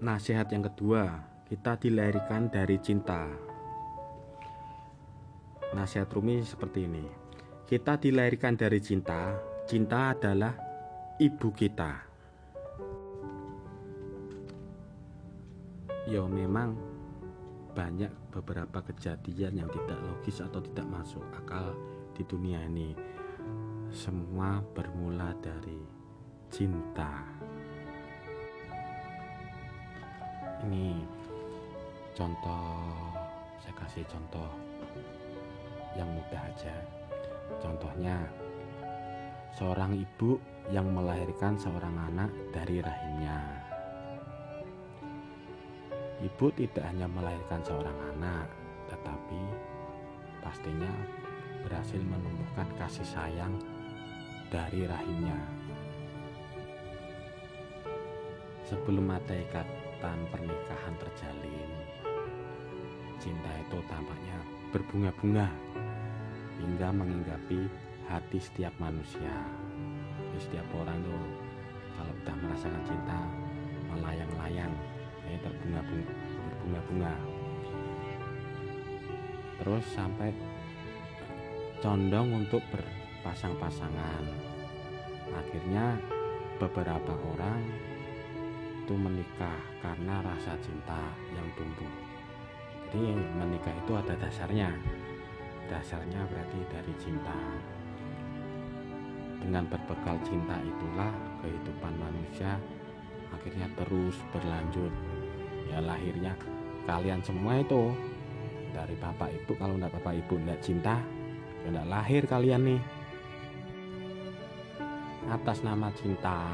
nasihat yang kedua, kita dilahirkan dari cinta. Nasihat Rumi seperti ini. Kita dilahirkan dari cinta. Cinta adalah ibu kita. Ya memang banyak beberapa kejadian yang tidak logis atau tidak masuk akal di dunia ini. Semua bermula dari cinta. Ini contoh saya kasih contoh yang mudah aja. Contohnya seorang ibu yang melahirkan seorang anak dari rahimnya. Ibu tidak hanya melahirkan seorang anak tetapi pastinya berhasil menumbuhkan kasih sayang dari rahimnya. Sebelum ada ikat ikatan pernikahan terjalin. Cinta itu tampaknya berbunga-bunga hingga menginggapi hati setiap manusia. Setiap orang tuh kalau sudah merasakan cinta melayang-layang ini terbunga-bunga berbunga-bunga. Terus sampai condong untuk berpasang-pasangan. Akhirnya beberapa orang itu menikah karena rasa cinta yang tumbuh. Jadi menikah itu ada dasarnya. Dasarnya berarti dari cinta. Dengan berbekal cinta itulah kehidupan manusia akhirnya terus berlanjut. Ya lahirnya kalian semua itu dari bapak ibu kalau enggak bapak ibu enggak cinta ya enggak lahir kalian nih atas nama cinta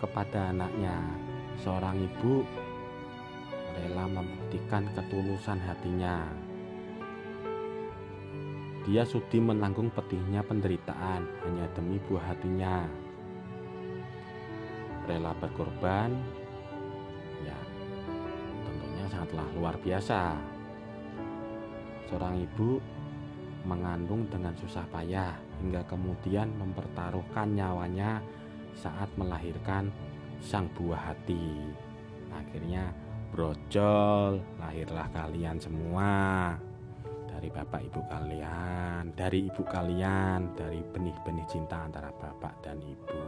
kepada anaknya. Seorang ibu rela membuktikan ketulusan hatinya. Dia sudi menanggung pedihnya penderitaan hanya demi buah hatinya. Rela berkorban, ya tentunya sangatlah luar biasa. Seorang ibu mengandung dengan susah payah hingga kemudian mempertaruhkan nyawanya saat melahirkan sang buah hati. Akhirnya brojol, lahirlah kalian semua dari bapak ibu kalian, dari ibu kalian, dari benih-benih cinta antara bapak dan ibu.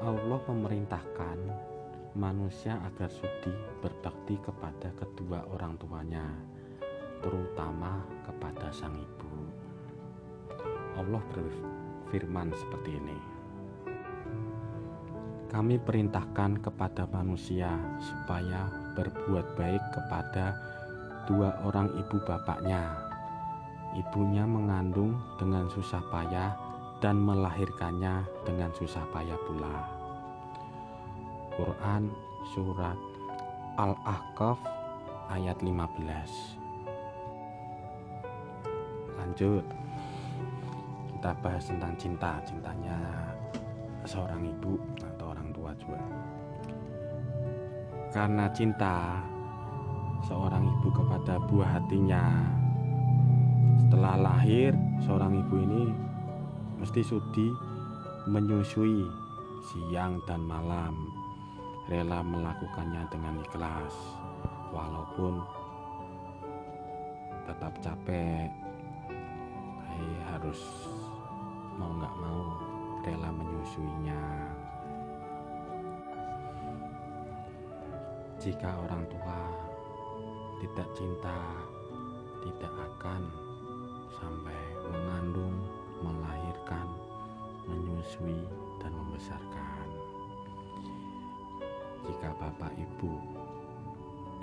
Allah memerintahkan manusia agar sudi berbakti kepada kedua orang tuanya, terutama kepada sang ibu. Allah berfirman seperti ini. Kami perintahkan kepada manusia supaya berbuat baik kepada dua orang ibu bapaknya. Ibunya mengandung dengan susah payah dan melahirkannya dengan susah payah pula. Quran Surat Al-Ahqaf ayat 15 Lanjut kita bahas tentang cinta cintanya seorang ibu atau orang tua juga. Karena cinta seorang ibu kepada buah hatinya. Setelah lahir seorang ibu ini mesti sudi menyusui siang dan malam rela melakukannya dengan ikhlas walaupun tetap capek. Harus mau nggak mau rela menyusuinya. Jika orang tua tidak cinta, tidak akan sampai mengandung, melahirkan, menyusui, dan membesarkan. Jika bapak ibu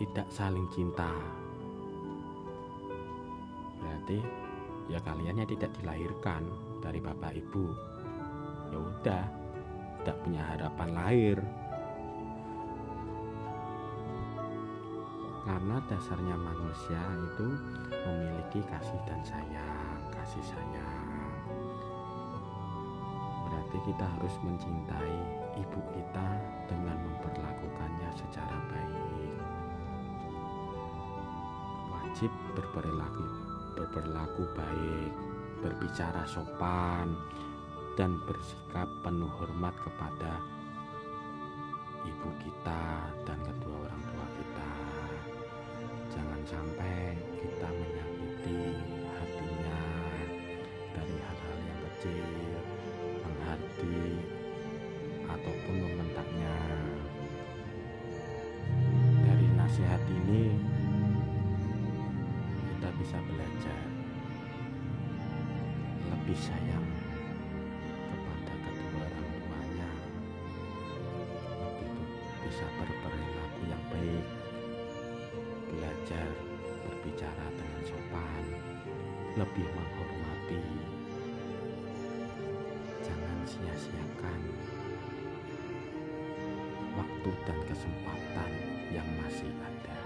tidak saling cinta, berarti ya kaliannya tidak dilahirkan dari bapak ibu. Ya udah tidak punya harapan lahir. Karena dasarnya manusia itu memiliki kasih dan sayang kasih sayang. Berarti kita harus mencintai ibu kita dengan memperlakukannya secara baik. Wajib berperilaku berperilaku baik, berbicara sopan, dan bersikap penuh hormat kepada ibu kita dan kedua orang tua kita. Jangan sampai kita menyakiti hatinya bisa belajar lebih sayang kepada kedua orang tuanya, lebih bisa berperilaku yang baik, belajar berbicara dengan sopan, lebih menghormati. Jangan sia-siakan waktu dan kesempatan yang masih ada.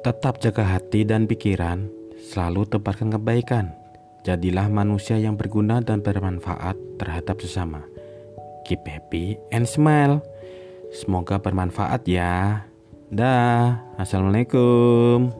Tetap jaga hati dan pikiran, selalu tebarkan kebaikan. Jadilah manusia yang berguna dan bermanfaat terhadap sesama. Keep happy and smile. Semoga bermanfaat ya. Dah, assalamualaikum.